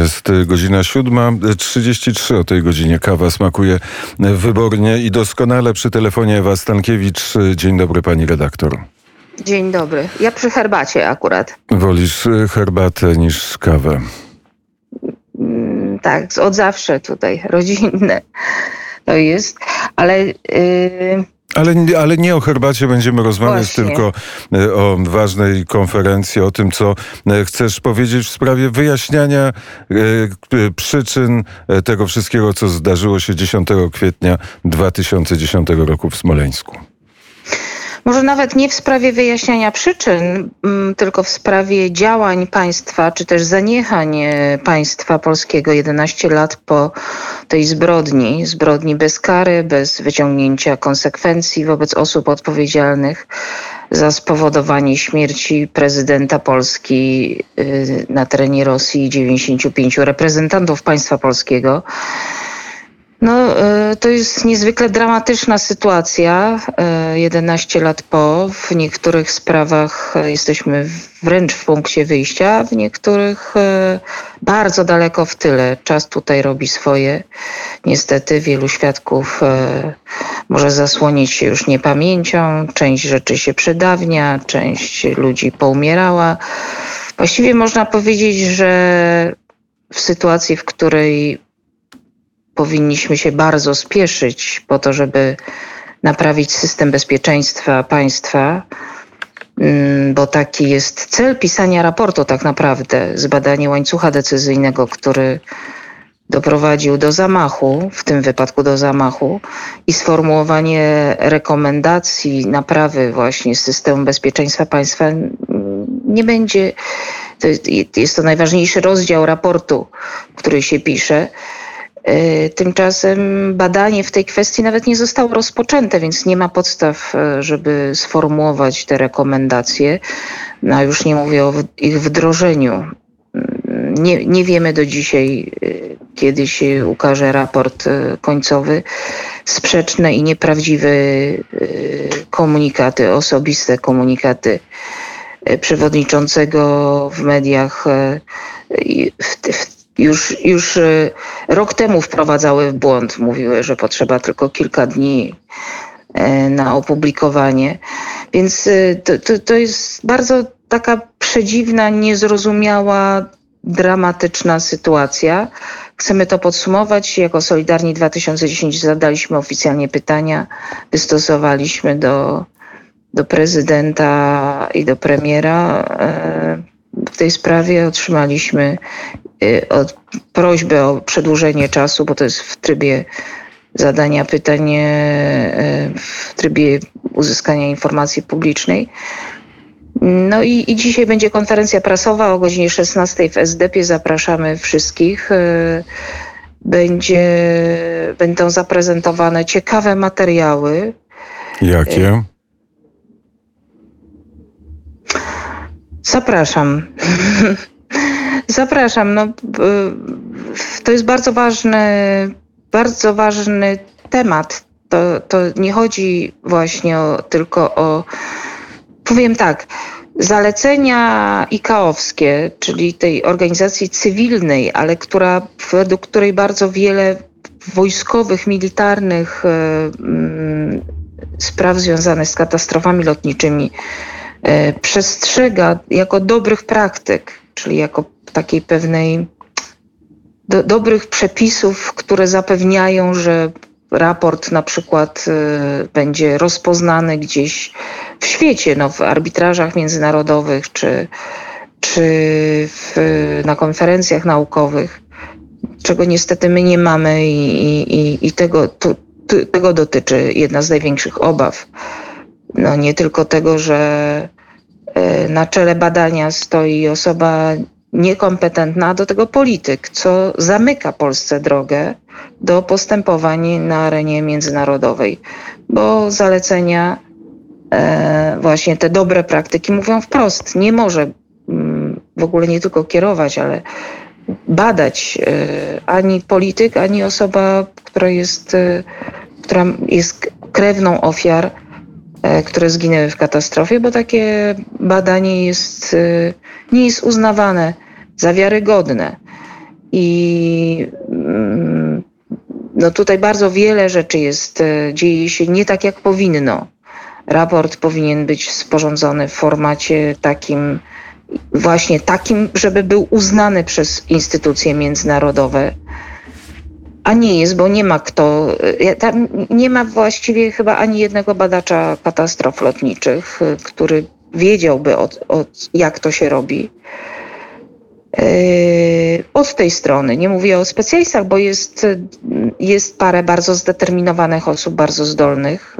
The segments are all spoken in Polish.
Jest godzina 7.33 o tej godzinie. Kawa smakuje wybornie i doskonale. Przy telefonie Ewa Stankiewicz. Dzień dobry pani redaktor. Dzień dobry. Ja przy herbacie akurat. Wolisz herbatę niż kawę? Mm, tak, od zawsze tutaj rodzinne to jest, ale... Yy ale, ale nie o herbacie będziemy rozmawiać, Właśnie. tylko e, o ważnej konferencji, o tym, co e, chcesz powiedzieć w sprawie wyjaśniania e, przyczyn tego wszystkiego, co zdarzyło się 10 kwietnia 2010 roku w Smoleńsku może nawet nie w sprawie wyjaśniania przyczyn, mm, tylko w sprawie działań państwa, czy też zaniechań e, państwa polskiego 11 lat po tej zbrodni, zbrodni bez kary, bez wyciągnięcia konsekwencji wobec osób odpowiedzialnych za spowodowanie śmierci prezydenta Polski e, na terenie Rosji i 95 reprezentantów państwa polskiego. No, e, to jest niezwykle dramatyczna sytuacja. 11 e, lat po. W niektórych sprawach jesteśmy wręcz w punkcie wyjścia, w niektórych e, bardzo daleko w tyle. Czas tutaj robi swoje. Niestety wielu świadków może zasłonić się już niepamięcią. Część rzeczy się przedawnia, część ludzi poumierała. Właściwie można powiedzieć, że w sytuacji, w której powinniśmy się bardzo spieszyć po to, żeby naprawić system bezpieczeństwa państwa, mm, bo taki jest cel pisania raportu tak naprawdę, zbadanie łańcucha decyzyjnego, który doprowadził do zamachu, w tym wypadku do zamachu, i sformułowanie rekomendacji naprawy właśnie systemu bezpieczeństwa państwa nie będzie. To jest, jest to najważniejszy rozdział raportu, który się pisze. E, tymczasem badanie w tej kwestii nawet nie zostało rozpoczęte, więc nie ma podstaw, e, żeby sformułować te rekomendacje. No, już nie mówię o ich wdrożeniu. Mm, nie, nie wiemy do dzisiaj, e, kiedy się ukaże raport końcowy. Sprzeczne i nieprawdziwe komunikaty, osobiste komunikaty przewodniczącego w mediach w, w już, już y, rok temu wprowadzały w błąd. Mówiły, że potrzeba tylko kilka dni e, na opublikowanie. Więc y, to, to, to jest bardzo taka przedziwna, niezrozumiała, dramatyczna sytuacja. Chcemy to podsumować. Jako Solidarni 2010 zadaliśmy oficjalnie pytania, wystosowaliśmy do, do prezydenta i do premiera. E, w tej sprawie otrzymaliśmy Y, od prośbę o przedłużenie czasu, bo to jest w trybie zadania pytań, y, w trybie uzyskania informacji publicznej. No i, i dzisiaj będzie konferencja prasowa o godzinie 16 w SDP. Zapraszamy wszystkich. Y, będzie, będą zaprezentowane ciekawe materiały. Jakie? Zapraszam. Zapraszam. No, to jest bardzo ważny, bardzo ważny temat. To, to nie chodzi właśnie o, tylko o, powiem tak, zalecenia IKO-owskie, czyli tej organizacji cywilnej, ale która, według której bardzo wiele wojskowych, militarnych y, spraw związanych z katastrofami lotniczymi y, przestrzega jako dobrych praktyk, czyli jako takiej pewnej do, dobrych przepisów, które zapewniają, że raport na przykład y, będzie rozpoznany gdzieś w świecie, no, w arbitrażach międzynarodowych czy, czy w, na konferencjach naukowych, czego niestety my nie mamy i, i, i tego, tego dotyczy jedna z największych obaw. No, nie tylko tego, że y, na czele badania stoi osoba niekompetentna, do tego polityk, co zamyka Polsce drogę do postępowań na arenie międzynarodowej, bo zalecenia, e, właśnie te dobre praktyki mówią wprost, nie może mm, w ogóle nie tylko kierować, ale badać e, ani polityk, ani osoba, która jest, e, która jest krewną ofiar, e, które zginęły w katastrofie, bo takie badanie jest, e, nie jest uznawane za wiarygodne. I mm, no tutaj bardzo wiele rzeczy jest, e, dzieje się nie tak jak powinno. Raport powinien być sporządzony w formacie takim, właśnie takim, żeby był uznany przez instytucje międzynarodowe a nie jest, bo nie ma kto, e, nie ma właściwie chyba ani jednego badacza katastrof lotniczych, e, który wiedziałby od, od jak to się robi. E, od tej strony, nie mówię o specjalistach, bo jest, jest parę bardzo zdeterminowanych osób, bardzo zdolnych,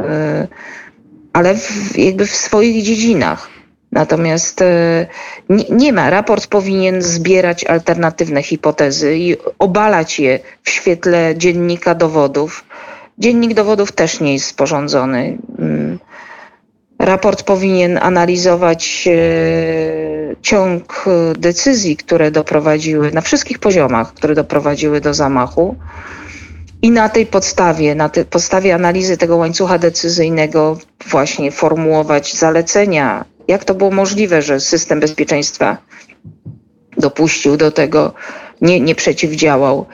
ale w, jakby w swoich dziedzinach. Natomiast e, nie, nie, ma. Raport powinien zbierać alternatywne hipotezy i obalać je w świetle dziennika dowodów. Dziennik dowodów też nie jest sporządzony. Raport powinien analizować ciąg decyzji, które doprowadziły na wszystkich poziomach, które doprowadziły do zamachu. I na tej podstawie, na tej podstawie analizy tego łańcucha decyzyjnego właśnie formułować zalecenia jak to było możliwe, że system bezpieczeństwa dopuścił do tego, nie, nie przeciwdziałał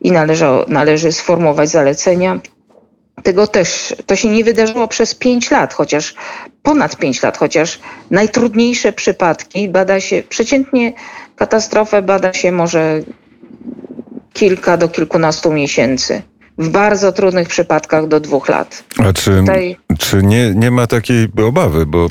i należało, należy sformułować zalecenia. Tego też, to się nie wydarzyło przez pięć lat, chociaż ponad pięć lat, chociaż najtrudniejsze przypadki bada się, przeciętnie katastrofę bada się może kilka do kilkunastu miesięcy w bardzo trudnych przypadkach do dwóch lat. A czy, Tutaj... czy nie, nie ma takiej obawy, bo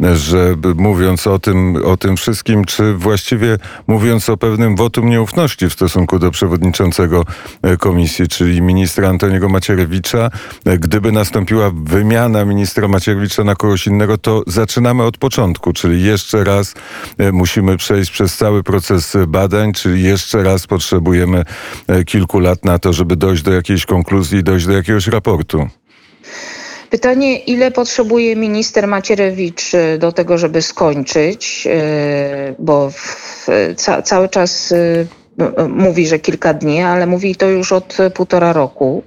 e, że mówiąc o tym, o tym wszystkim, czy właściwie mówiąc o pewnym wotum nieufności w stosunku do przewodniczącego e, komisji, czyli ministra Antoniego Macierewicza, e, gdyby nastąpiła wymiana ministra Macierewicza na kogoś innego, to zaczynamy od początku, czyli jeszcze raz musimy przejść przez cały proces badań, czyli jeszcze raz potrzebujemy kilku lat na to, żeby dojść dojść do jakiejś konkluzji, dojść do jakiegoś raportu? Pytanie, ile potrzebuje minister Macierewicz y, do tego, żeby skończyć, y, bo ca cały czas y, mówi, że kilka dni, ale mówi to już od półtora roku.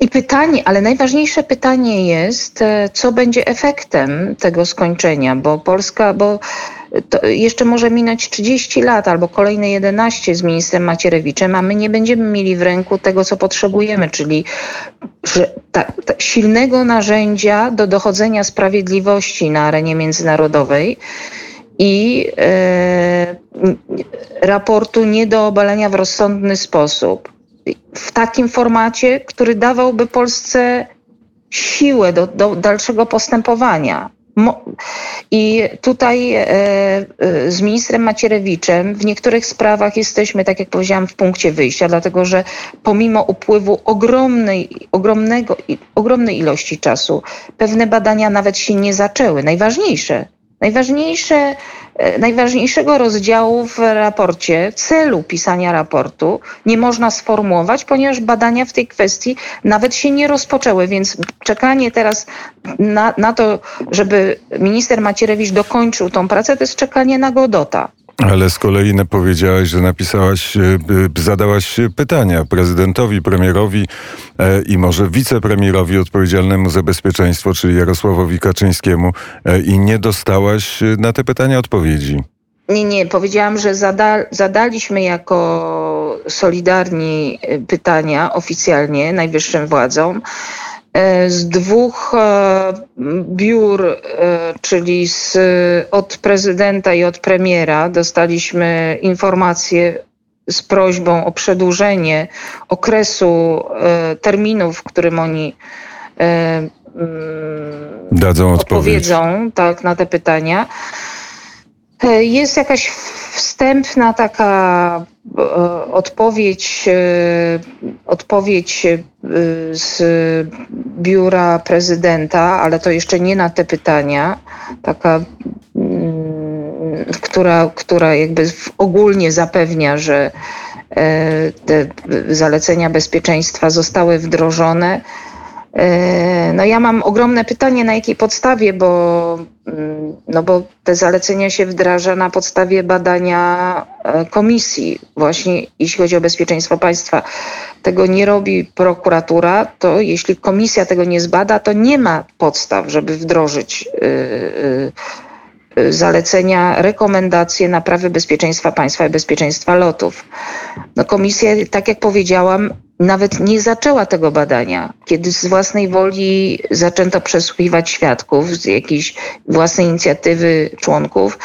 I pytanie, ale najważniejsze pytanie jest, co będzie efektem tego skończenia, bo Polska, bo jeszcze może minąć 30 lat albo kolejne 11 z ministrem Macierewiczem, a my nie będziemy mieli w ręku tego, co potrzebujemy, czyli ta, ta silnego narzędzia do dochodzenia sprawiedliwości na arenie międzynarodowej i e, raportu nie do obalenia w rozsądny sposób. W takim formacie, który dawałby Polsce siłę do, do dalszego postępowania. I tutaj e, e, z ministrem Macierewiczem w niektórych sprawach jesteśmy, tak jak powiedziałam, w punkcie wyjścia, dlatego że pomimo upływu ogromnej, ogromnego, ogromnej ilości czasu, pewne badania nawet się nie zaczęły. Najważniejsze, najważniejsze najważniejszego rozdziału w raporcie, celu pisania raportu nie można sformułować, ponieważ badania w tej kwestii nawet się nie rozpoczęły, więc czekanie teraz na, na to, żeby minister Macierewicz dokończył tą pracę, to jest czekanie na Godota. Ale z kolei powiedziałaś, że napisałaś, e, zadałaś pytania prezydentowi, premierowi e, i może wicepremierowi odpowiedzialnemu za bezpieczeństwo, czyli Jarosławowi Kaczyńskiemu e, i nie dostałaś na te pytania odpowiedzi. Nie, nie, powiedziałam, że zada, zadaliśmy jako Solidarni pytania oficjalnie najwyższym władzom. E, z dwóch e, biur, e, czyli z, od prezydenta i od premiera, dostaliśmy informację z prośbą o przedłużenie okresu terminów, w którym oni mm, dadzą odpowiedzą tak, na te pytania. Jest jakaś wstępna taka odpowiedź, odpowiedź z biura prezydenta, ale to jeszcze nie na te pytania, taka, mm, która, która jakby ogólnie zapewnia, że e, te zalecenia bezpieczeństwa zostały wdrożone. E, no ja mam ogromne pytanie, na jakiej podstawie, bo, mm, no bo te zalecenia się wdraża na podstawie badania e, komisji, właśnie jeśli chodzi o bezpieczeństwo państwa. Tego nie robi prokuratura, to jeśli komisja tego nie zbada, to nie ma podstaw, żeby wdrożyć y, zalecenia, rekomendacje naprawy bezpieczeństwa państwa i bezpieczeństwa lotów. No komisja, tak jak powiedziałam, nawet nie zaczęła tego badania. Kiedy z własnej woli zaczęto przesłuchiwać świadków z jakiejś własnej inicjatywy członków,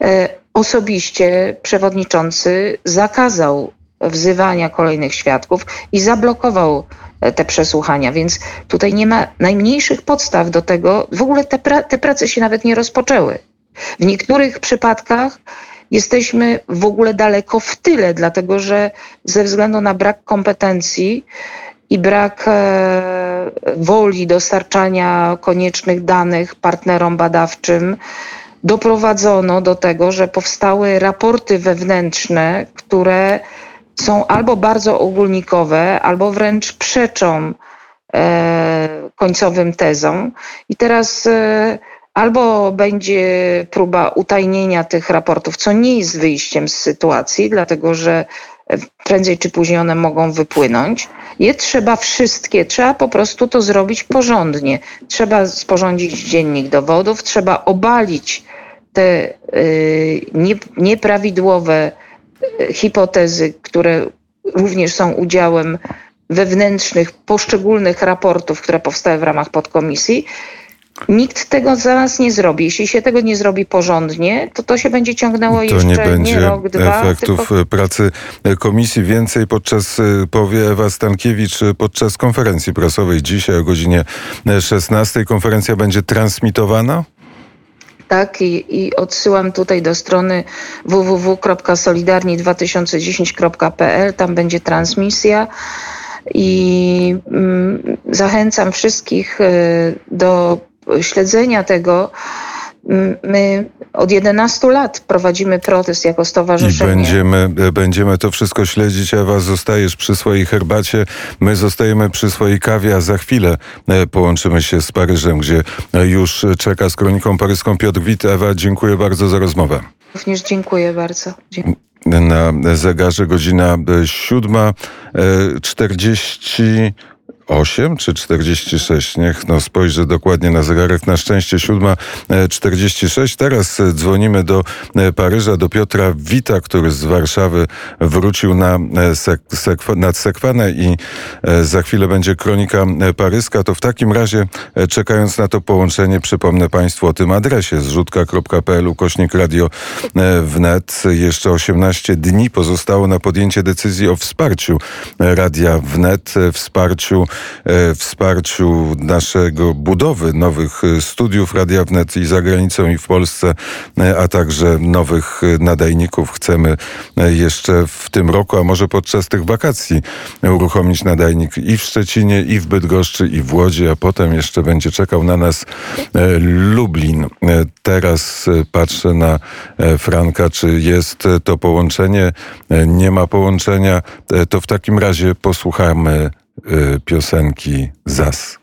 e, osobiście przewodniczący zakazał wzywania kolejnych świadków i zablokował e, te przesłuchania, więc tutaj nie ma najmniejszych podstaw do tego. W ogóle te, pra te prace się nawet nie rozpoczęły. W niektórych przypadkach jesteśmy w ogóle daleko w tyle, dlatego że ze względu na brak kompetencji i brak e, woli dostarczania koniecznych danych partnerom badawczym, doprowadzono do tego, że powstały raporty wewnętrzne, które są albo bardzo ogólnikowe, albo wręcz przeczą e, końcowym tezom. I teraz e, albo będzie próba utajnienia tych raportów, co nie jest wyjściem z sytuacji, dlatego że prędzej czy później one mogą wypłynąć. Je trzeba wszystkie, trzeba po prostu to zrobić porządnie. Trzeba sporządzić dziennik dowodów, trzeba obalić te y, nieprawidłowe y, hipotezy, które również są udziałem wewnętrznych, poszczególnych raportów, które powstały w ramach podkomisji Nikt tego za nas nie zrobi. Jeśli się tego nie zrobi porządnie, to to się będzie ciągnęło to jeszcze nie będzie nie rok, dwa, efektów tylko... pracy komisji. Więcej podczas, y, powie Ewa Stankiewicz, podczas konferencji prasowej dzisiaj o godzinie 16. Konferencja będzie transmitowana? Tak, i, i odsyłam tutaj do strony www.solidarni2010.pl. Tam będzie transmisja i mm, zachęcam wszystkich y, do śledzenia tego. My od 11 lat prowadzimy protest jako stowarzyszenie. I będziemy, będziemy to wszystko śledzić. Ewa, zostajesz przy swojej herbacie, my zostajemy przy swojej kawie, a za chwilę e, połączymy się z Paryżem, gdzie już czeka z kroniką paryską Piotr Wit. Ewa, dziękuję bardzo za rozmowę. Również dziękuję bardzo. Dziękuję na zegarze godzina 7.40 8 czy 46? Niech no spojrzę dokładnie na zegarek. Na szczęście 7.46. Teraz dzwonimy do e, Paryża, do Piotra Wita, który z Warszawy wrócił na e, sek, sekw, nad Sekwanę i e, za chwilę będzie kronika paryska. To w takim razie, czekając na to połączenie, przypomnę Państwu o tym adresie zrzutka.pl kośnik radio wnet. Jeszcze 18 dni pozostało na podjęcie decyzji o wsparciu radia wnet, wsparciu E, wsparciu naszego budowy nowych e, studiów Radia Wnet i za granicą i w Polsce, e, a także nowych nadajników. Chcemy jeszcze w tym roku, a może podczas tych wakacji uruchomić nadajnik i w Szczecinie, i w Bydgoszczy, i w Łodzi, a potem jeszcze będzie czekał na nas Lublin. Teraz patrzę na Franka, czy jest to połączenie, nie ma połączenia, to w takim razie posłuchamy piosenki ZAS.